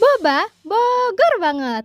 Boba, Bogor banget.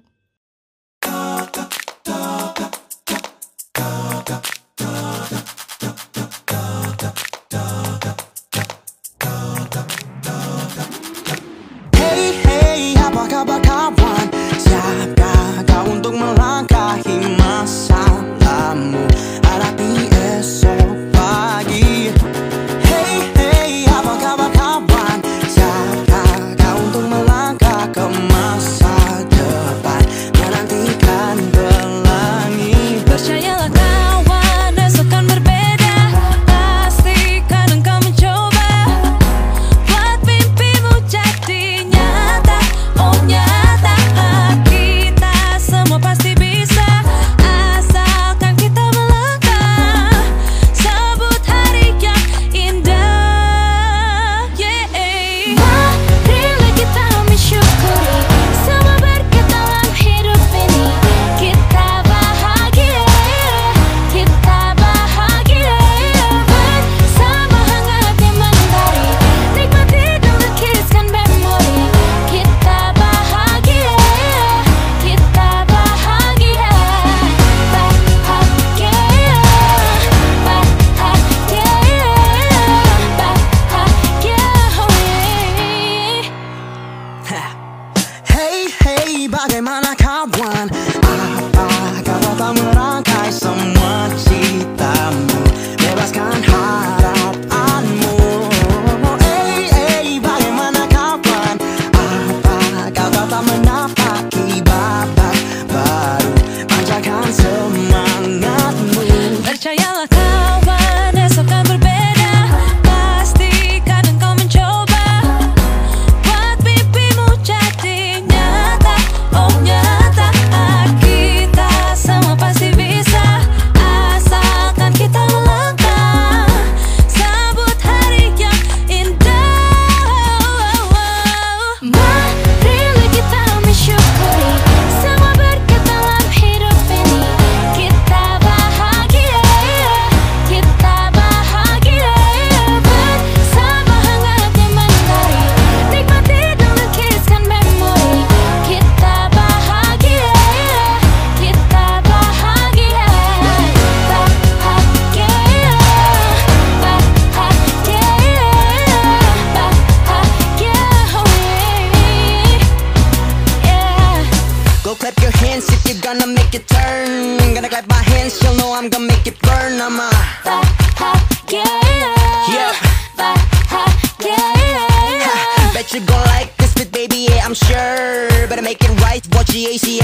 G A C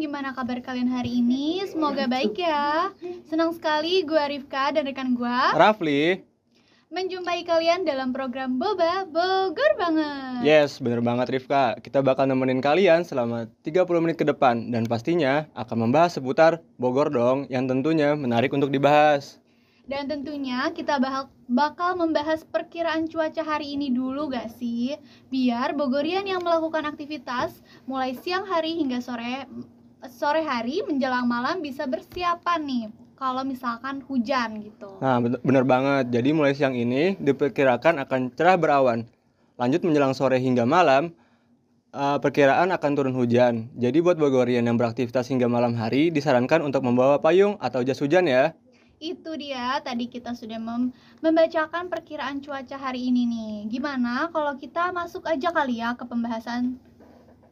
gimana kabar kalian hari ini? Semoga baik ya. Senang sekali gue Rifka dan rekan gue Rafli, menjumpai kalian dalam program Boba Bogor banget. yes bener banget Rifka Kita bakal nemenin kalian selama 30 menit ke depan Dan pastinya akan membahas seputar Bogor dong Yang tentunya menarik untuk dibahas Dan tentunya kita bahal- bakal membahas perkiraan cuaca hari ini dulu gak sih? Biar Bogorian yang melakukan aktivitas mulai siang hari hingga sore sore hari menjelang malam bisa bersiapan nih kalau misalkan hujan gitu. Nah bener, bener banget Jadi mulai siang ini diperkirakan akan cerah berawan Lanjut menjelang sore hingga malam eh, Perkiraan akan turun hujan Jadi buat Bogorian yang beraktivitas hingga malam hari Disarankan untuk membawa payung atau jas hujan ya Itu dia, tadi kita sudah mem- membacakan perkiraan cuaca hari ini nih. Gimana kalau kita masuk aja kali ya ke pembahasan?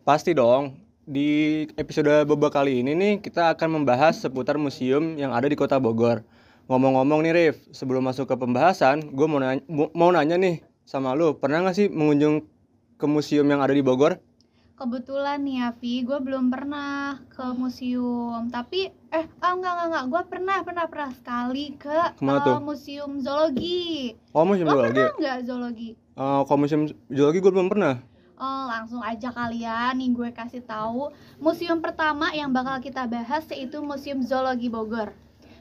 Pasti dong. Di episode Boba kali ini nih kita akan membahas seputar museum yang ada di Kota Bogor. Ngomong-ngomong nih Rif, sebelum masuk ke pembahasan, gue mau nanya, mau nanya nih sama lu, pernah gak sih mengunjung ke museum yang ada di Bogor? Kebetulan nih ya, Vi, gue belum pernah ke museum. Tapi, eh, ah, enggak, enggak, enggak. Gue pernah, pernah, pernah sekali ke Ke mana tuh? museum zoologi. Oh museum Lo zoologi. pernah nggak zoologi? Eh, kalau museum zoologi gue belum pernah. Oh, langsung aja kalian nih gue kasih tahu. Museum pertama yang bakal kita bahas yaitu Museum Zoologi Bogor.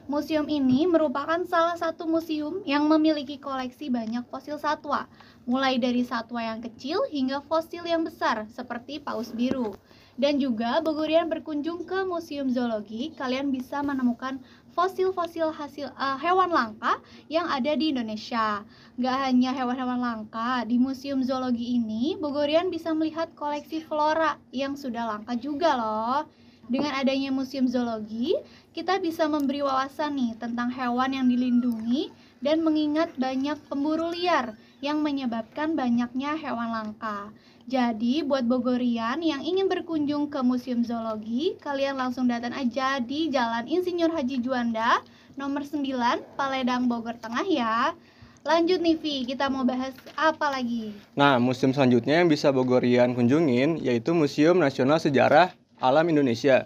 Museum ini merupakan salah satu museum yang memiliki koleksi banyak fosil satwa, mulai dari satwa yang kecil hingga fosil yang besar seperti paus biru. Dan juga Bogorian berkunjung ke Museum Zoologi, kalian bisa menemukan fosil-fosil hasil eh, hewan langka yang ada di Indonesia. Gak hanya hewan-hewan langka, di Museum Zoologi ini Bogorian bisa melihat koleksi flora yang sudah langka juga loh. Dengan adanya Museum Zoologi, kita bisa memberi wawasan nih tentang hewan yang dilindungi dan mengingat banyak pemburu liar yang menyebabkan banyaknya hewan langka. Jadi, buat Bogorian yang ingin berkunjung ke Museum Zoologi, kalian langsung datang aja di Jalan Insinyur Haji Juanda, nomor 9, Paledang, Bogor Tengah ya. Lanjut nih Vi, kita mau bahas apa lagi? Nah, museum selanjutnya yang bisa Bogorian kunjungin yaitu Museum Nasional Sejarah Alam Indonesia.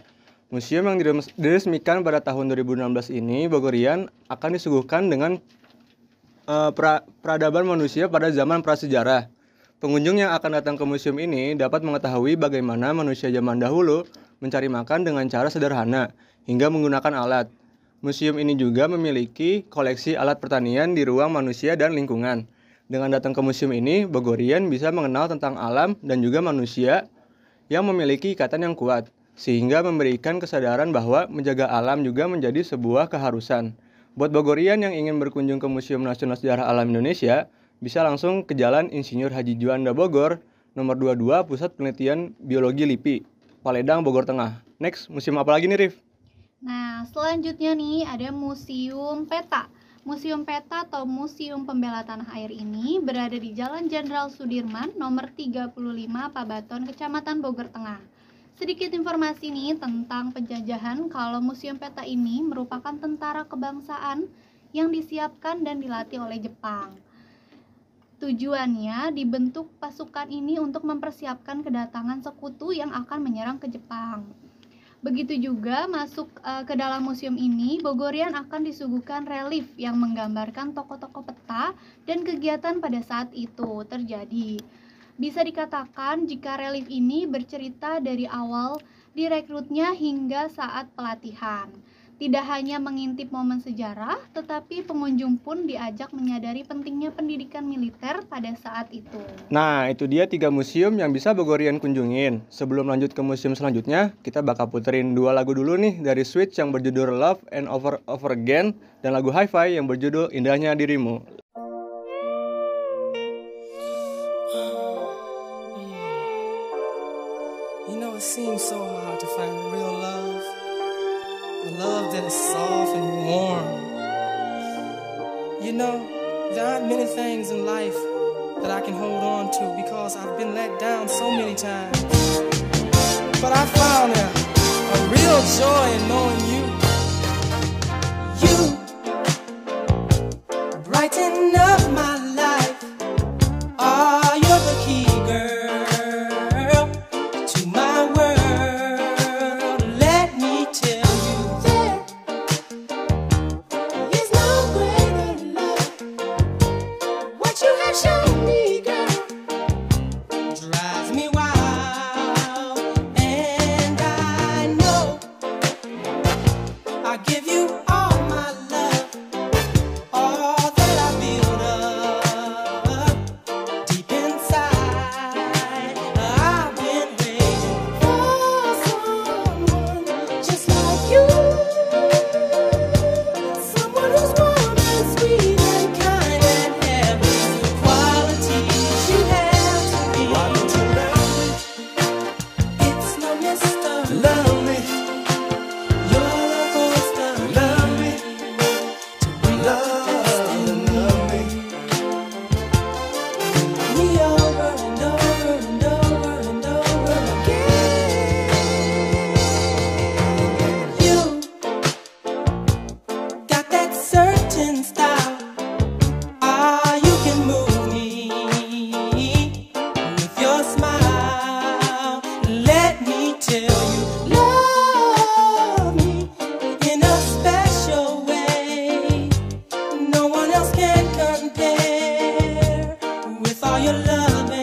Museum yang diresmikan pada tahun 2016 ini, Bogorian akan disuguhkan dengan eh, pra- peradaban manusia pada zaman prasejarah. Pengunjung yang akan datang ke museum ini dapat mengetahui bagaimana manusia zaman dahulu mencari makan dengan cara sederhana hingga menggunakan alat. Museum ini juga memiliki koleksi alat pertanian di ruang manusia dan lingkungan. Dengan datang ke museum ini, Bogorian bisa mengenal tentang alam dan juga manusia yang memiliki ikatan yang kuat, sehingga memberikan kesadaran bahwa menjaga alam juga menjadi sebuah keharusan. Buat Bogorian yang ingin berkunjung ke Museum Nasional Sejarah Alam Indonesia, bisa langsung ke Jalan Insinyur Haji Juanda Bogor, nomor 22 Pusat Penelitian Biologi LIPI, Paledang, Bogor Tengah. Next, museum apa lagi nih, Rif? Nah, selanjutnya nih ada Museum Peta. Museum Peta atau Museum Pembela Tanah Air ini berada di Jalan Jenderal Sudirman nomor 35 Pabaton, Kecamatan Bogor Tengah. Sedikit informasi nih tentang penjajahan kalau Museum Peta ini merupakan tentara kebangsaan yang disiapkan dan dilatih oleh Jepang. Tujuannya dibentuk pasukan ini untuk mempersiapkan kedatangan sekutu yang akan menyerang ke Jepang. Begitu juga masuk eh, ke dalam museum ini, Bogorian akan disuguhkan relief yang menggambarkan tokoh-tokoh peta dan kegiatan pada saat itu terjadi. Bisa dikatakan jika relief ini bercerita dari awal direkrutnya hingga saat pelatihan. Tidak hanya mengintip momen sejarah, tetapi pengunjung pun diajak menyadari pentingnya pendidikan militer pada saat itu. Nah, itu dia tiga museum yang bisa Bogorian kunjungin. Sebelum lanjut ke museum selanjutnya, kita bakal puterin dua lagu dulu nih dari Switch yang berjudul Love and Over Over Again dan lagu Hi-Fi yang berjudul Indahnya Dirimu. A love that is soft and warm. You know, there aren't many things in life that I can hold on to because I've been let down so many times. But I found a, a real joy in knowing. You love.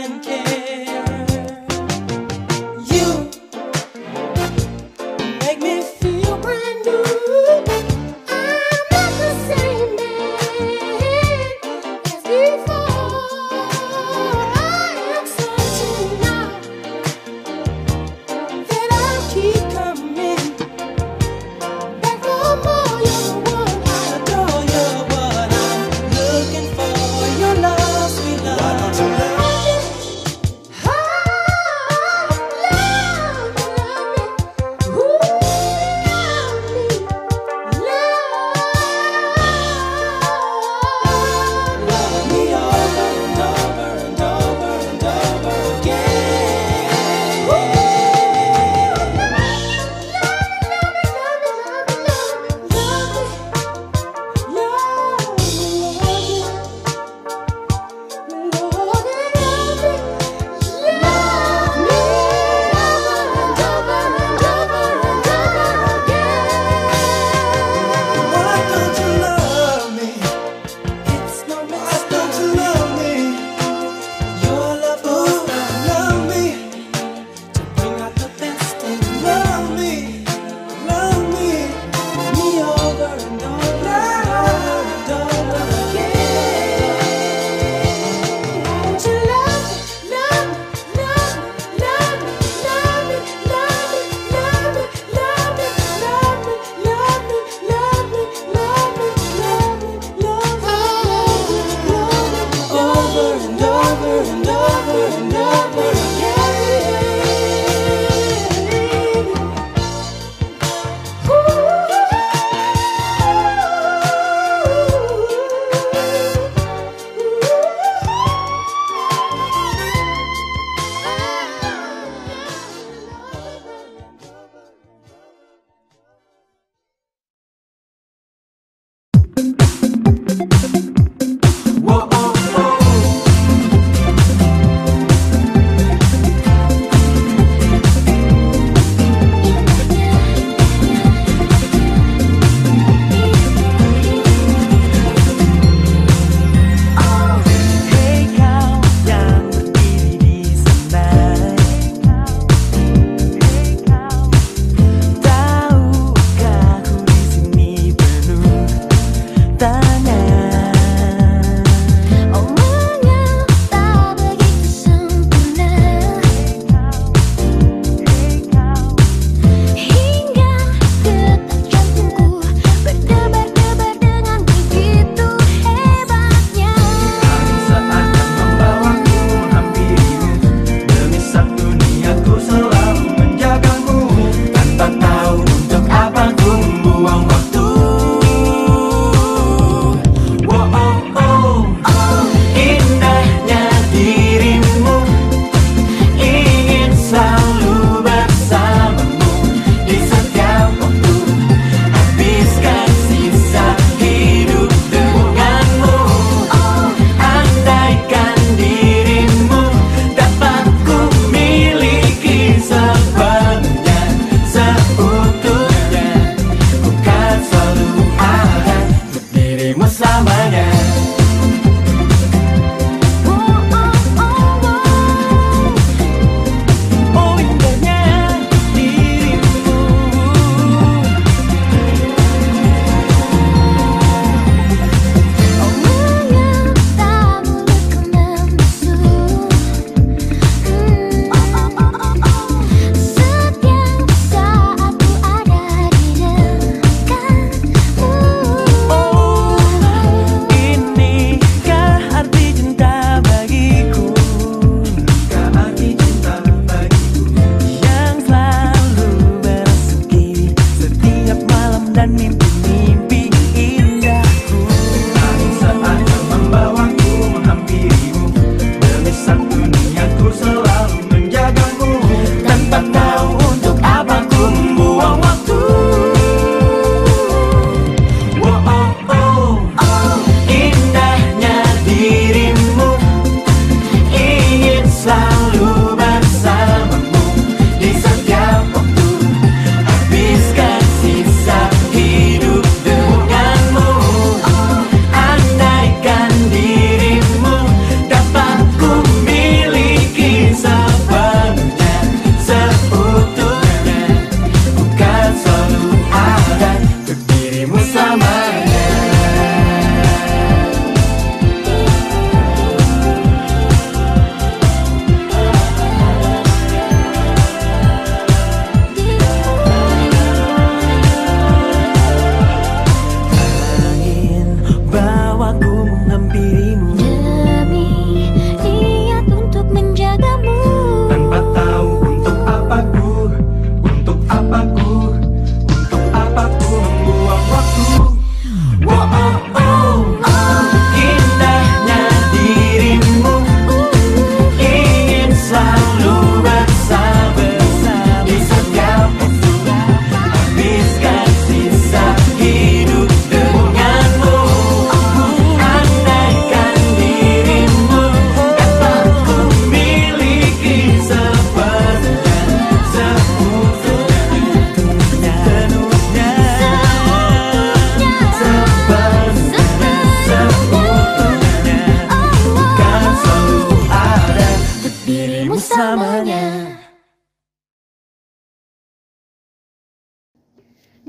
I'm.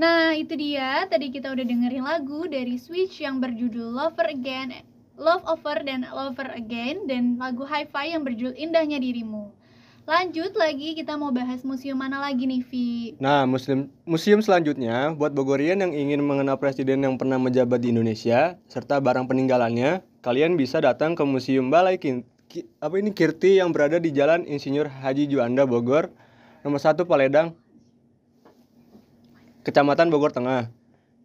Nah, itu dia. Tadi kita udah dengerin lagu dari Switch yang berjudul Lover Again, Love Over dan Lover Again dan lagu Hi-Fi yang berjudul Indahnya Dirimu. Lanjut lagi kita mau bahas museum mana lagi nih, Vi? Nah, museum, museum selanjutnya buat Bogorian yang ingin mengenal presiden yang pernah menjabat di Indonesia serta barang peninggalannya, kalian bisa datang ke Museum Balai Kin- Ki- apa ini Kirti yang berada di Jalan Insinyur Haji Juanda Bogor, nomor 1 Paledang, Kecamatan Bogor Tengah.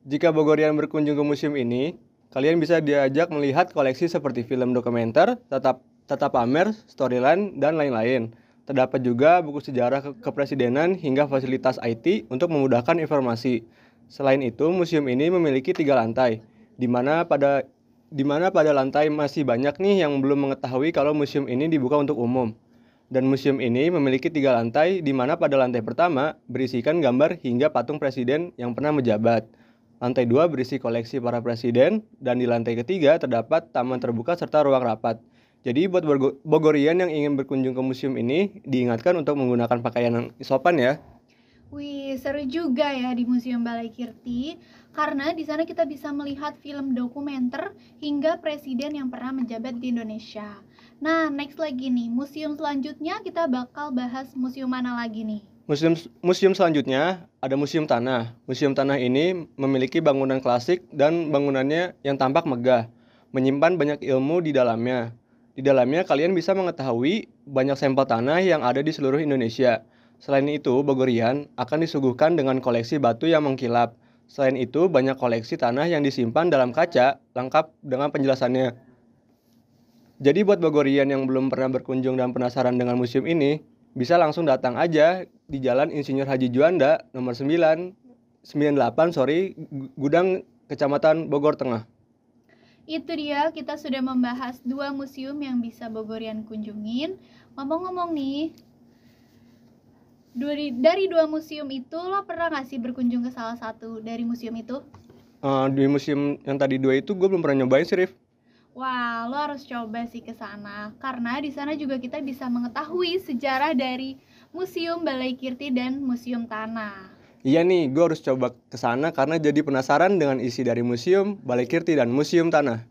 Jika Bogorian berkunjung ke museum ini, kalian bisa diajak melihat koleksi seperti film dokumenter, tetap tetap pamer, storyline, dan lain-lain. Terdapat juga buku sejarah ke- kepresidenan hingga fasilitas IT untuk memudahkan informasi. Selain itu, museum ini memiliki tiga lantai, di mana pada di mana pada lantai masih banyak nih yang belum mengetahui kalau museum ini dibuka untuk umum. Dan museum ini memiliki tiga lantai, di mana pada lantai pertama berisikan gambar hingga patung presiden yang pernah menjabat. Lantai dua berisi koleksi para presiden, dan di lantai ketiga terdapat taman terbuka serta ruang rapat. Jadi buat Bogorian yang ingin berkunjung ke museum ini, diingatkan untuk menggunakan pakaian yang sopan ya. Wih, seru juga ya di Museum Balai Kirti karena di sana kita bisa melihat film dokumenter hingga presiden yang pernah menjabat di Indonesia. Nah, next lagi nih, museum selanjutnya kita bakal bahas museum mana lagi nih? Museum museum selanjutnya ada Museum Tanah. Museum Tanah ini memiliki bangunan klasik dan bangunannya yang tampak megah, menyimpan banyak ilmu di dalamnya. Di dalamnya kalian bisa mengetahui banyak sampel tanah yang ada di seluruh Indonesia. Selain itu, Bogorian akan disuguhkan dengan koleksi batu yang mengkilap. Selain itu, banyak koleksi tanah yang disimpan dalam kaca, lengkap dengan penjelasannya. Jadi buat Bogorian yang belum pernah berkunjung dan penasaran dengan museum ini, bisa langsung datang aja di Jalan Insinyur Haji Juanda nomor 9 98 sorry Gu- Gudang Kecamatan Bogor Tengah. Itu dia, kita sudah membahas dua museum yang bisa Bogorian kunjungin. Ngomong-ngomong nih, dari, dari dua museum itu lo pernah gak sih berkunjung ke salah satu dari museum itu? Eh, di museum yang tadi dua itu gue belum pernah nyobain sih Rif. Wah, lo harus coba sih ke sana karena di sana juga kita bisa mengetahui sejarah dari Museum Balai Kirti dan Museum Tanah. Iya nih, gue harus coba ke sana karena jadi penasaran dengan isi dari museum, Balai Kirti dan Museum Tanah.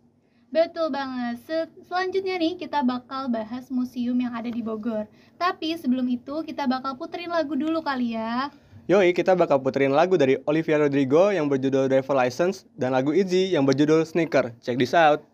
Betul banget. Se- selanjutnya nih kita bakal bahas museum yang ada di Bogor. Tapi sebelum itu kita bakal puterin lagu dulu kali ya. Yoi, kita bakal puterin lagu dari Olivia Rodrigo yang berjudul Driver License dan lagu Easy yang berjudul Sneaker. Check this out.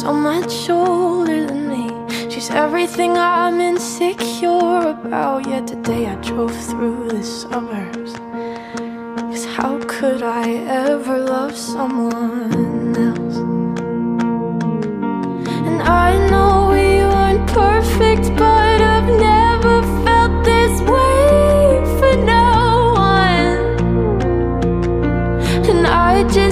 So much older than me. She's everything I'm insecure about. Yet today I drove through the suburbs. Cause how could I ever love someone else? And I know we weren't perfect, but I've never felt this way for no one. And I just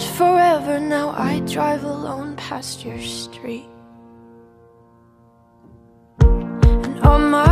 said forever, now I drive alone past your street. And all my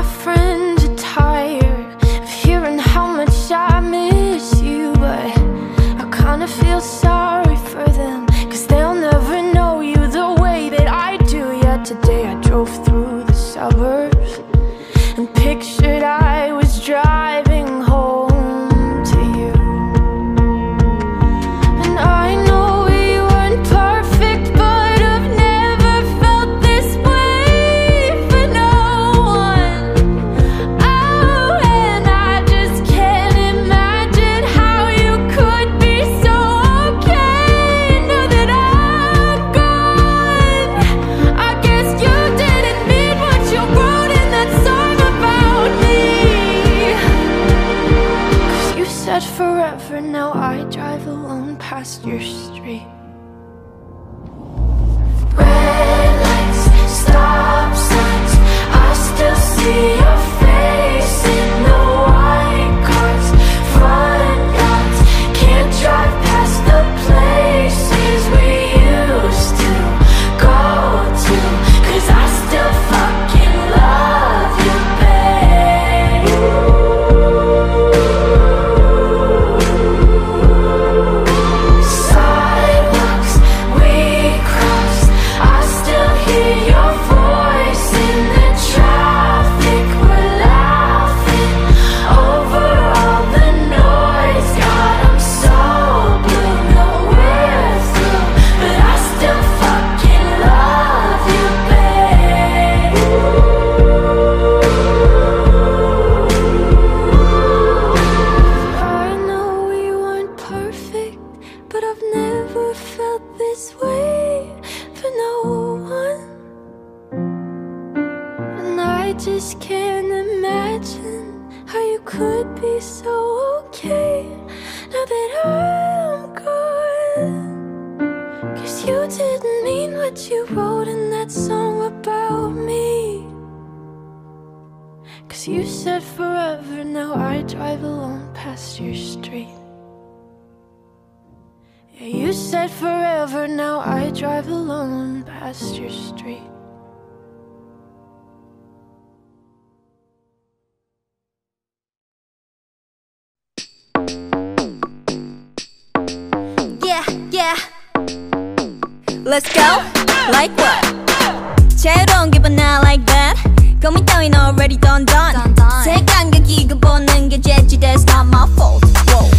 Like what? 자유로운 기분 I like that. 고민 따윈 already done done. 색감각 이거 보는 게 재지 that's not my fault. Whoa.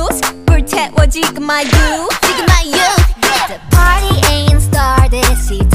loose. 불태워 지금 my you. 지금 my youth. The party ain't started.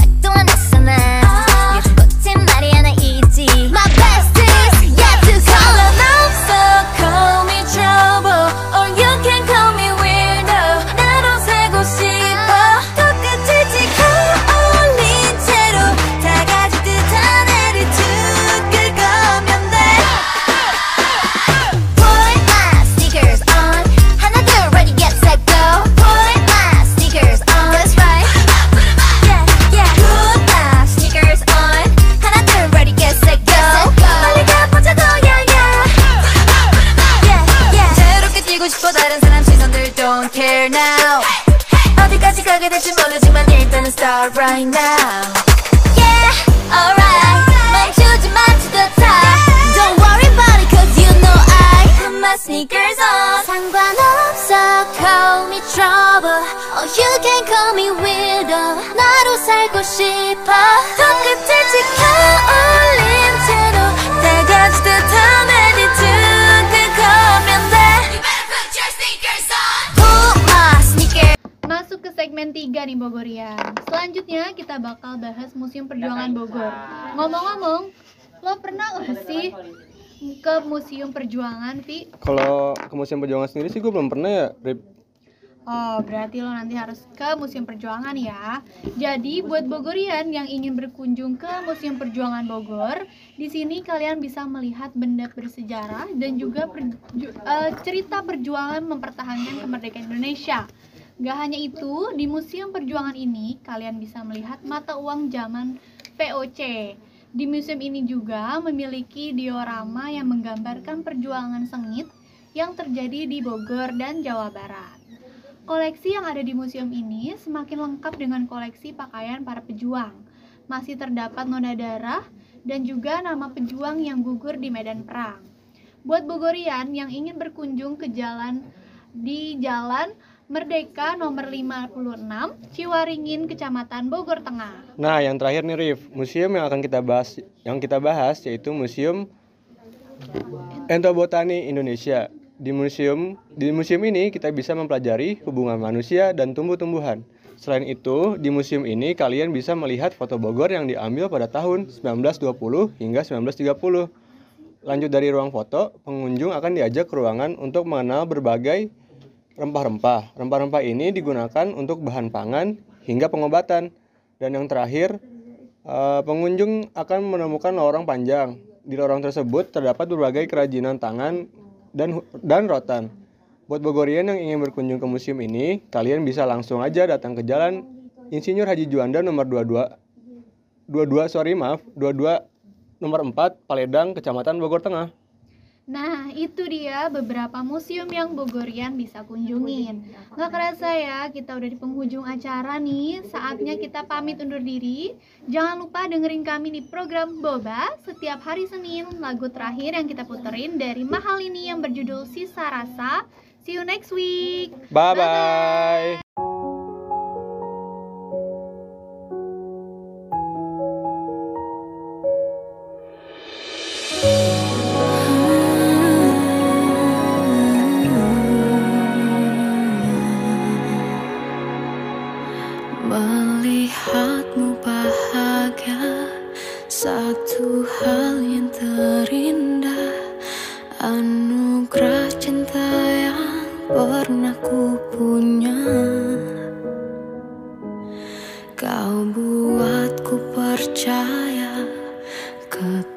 일단은 start right now. Yeah, alright. 멈추지 마 to the top. Don't worry about it, cause you know I put my sneakers on. 상관없어, call me trouble. Or you can call me weirdo. 나로 살고 싶어. 손끝을 지켜 올린 segmen 3 nih Bogorian Selanjutnya kita bakal bahas Museum Perjuangan Bogor Ngomong-ngomong, lo pernah gak sih ke Museum Perjuangan, Vi? Kalau ke Museum Perjuangan sendiri sih gue belum pernah ya, Rip. Oh, berarti lo nanti harus ke Museum Perjuangan ya. Jadi buat Bogorian yang ingin berkunjung ke Museum Perjuangan Bogor, di sini kalian bisa melihat benda bersejarah dan juga perju- eh, cerita perjuangan mempertahankan kemerdekaan Indonesia. Gak hanya itu, di Museum Perjuangan ini kalian bisa melihat mata uang zaman VOC. Di museum ini juga memiliki diorama yang menggambarkan perjuangan sengit yang terjadi di Bogor dan Jawa Barat. Koleksi yang ada di museum ini semakin lengkap dengan koleksi pakaian para pejuang. Masih terdapat noda darah dan juga nama pejuang yang gugur di medan perang. Buat Bogorian yang ingin berkunjung ke jalan di Jalan Merdeka nomor 56, Ciwaringin, Kecamatan Bogor Tengah. Nah, yang terakhir nih Rif, museum yang akan kita bahas yang kita bahas yaitu Museum Entobotani Indonesia. Di museum di museum ini kita bisa mempelajari hubungan manusia dan tumbuh-tumbuhan. Selain itu, di museum ini kalian bisa melihat foto Bogor yang diambil pada tahun 1920 hingga 1930. Lanjut dari ruang foto, pengunjung akan diajak ke ruangan untuk mengenal berbagai rempah-rempah. Rempah-rempah ini digunakan untuk bahan pangan hingga pengobatan. Dan yang terakhir, eh, pengunjung akan menemukan lorong panjang. Di lorong tersebut terdapat berbagai kerajinan tangan dan dan rotan. Buat Bogorian yang ingin berkunjung ke museum ini, kalian bisa langsung aja datang ke Jalan Insinyur Haji Juanda nomor 22 22 sorry maaf 22 nomor 4 Paledang Kecamatan Bogor Tengah. Nah, itu dia beberapa museum yang Bogorian bisa kunjungin. Nggak kerasa ya, kita udah di penghujung acara nih. Saatnya kita pamit undur diri. Jangan lupa dengerin kami di program Boba setiap hari Senin. Lagu terakhir yang kita puterin dari Mahal ini yang berjudul Sisa Rasa. See you next week. Bye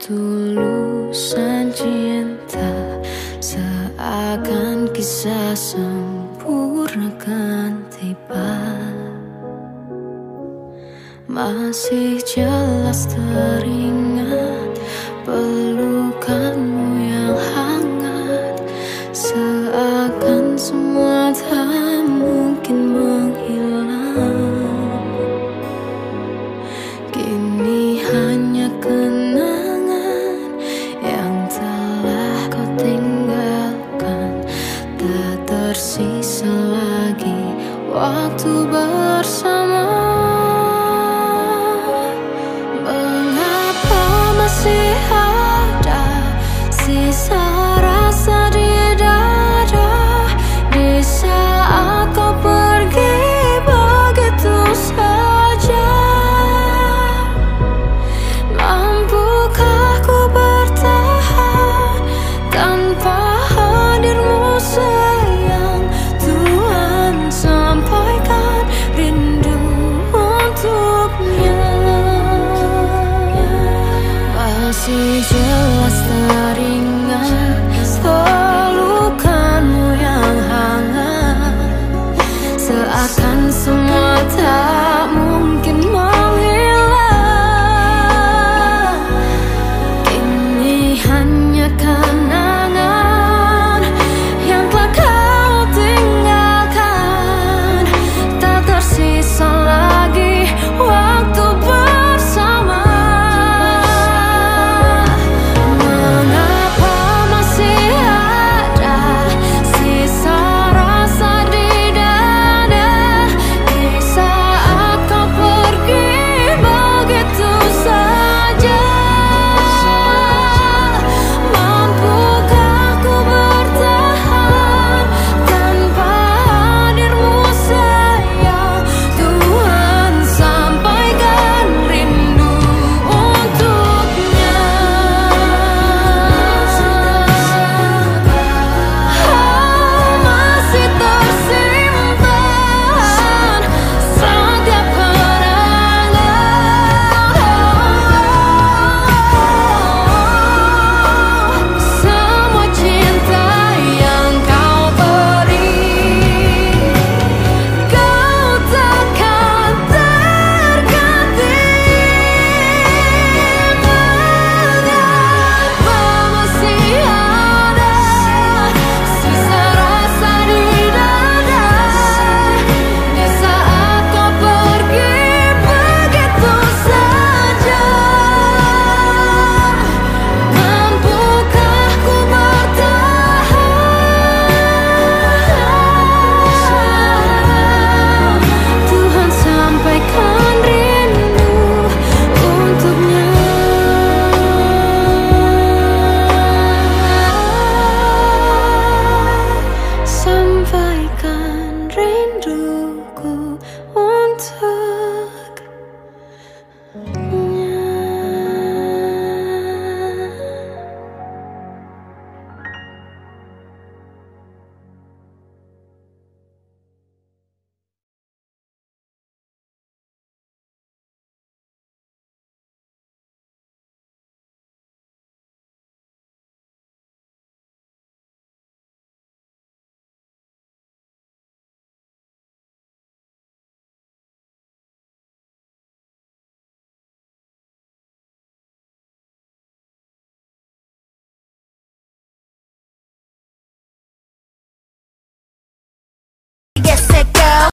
Ketulusan cinta Seakan kisah sempurna kan tiba. Masih jelas teringat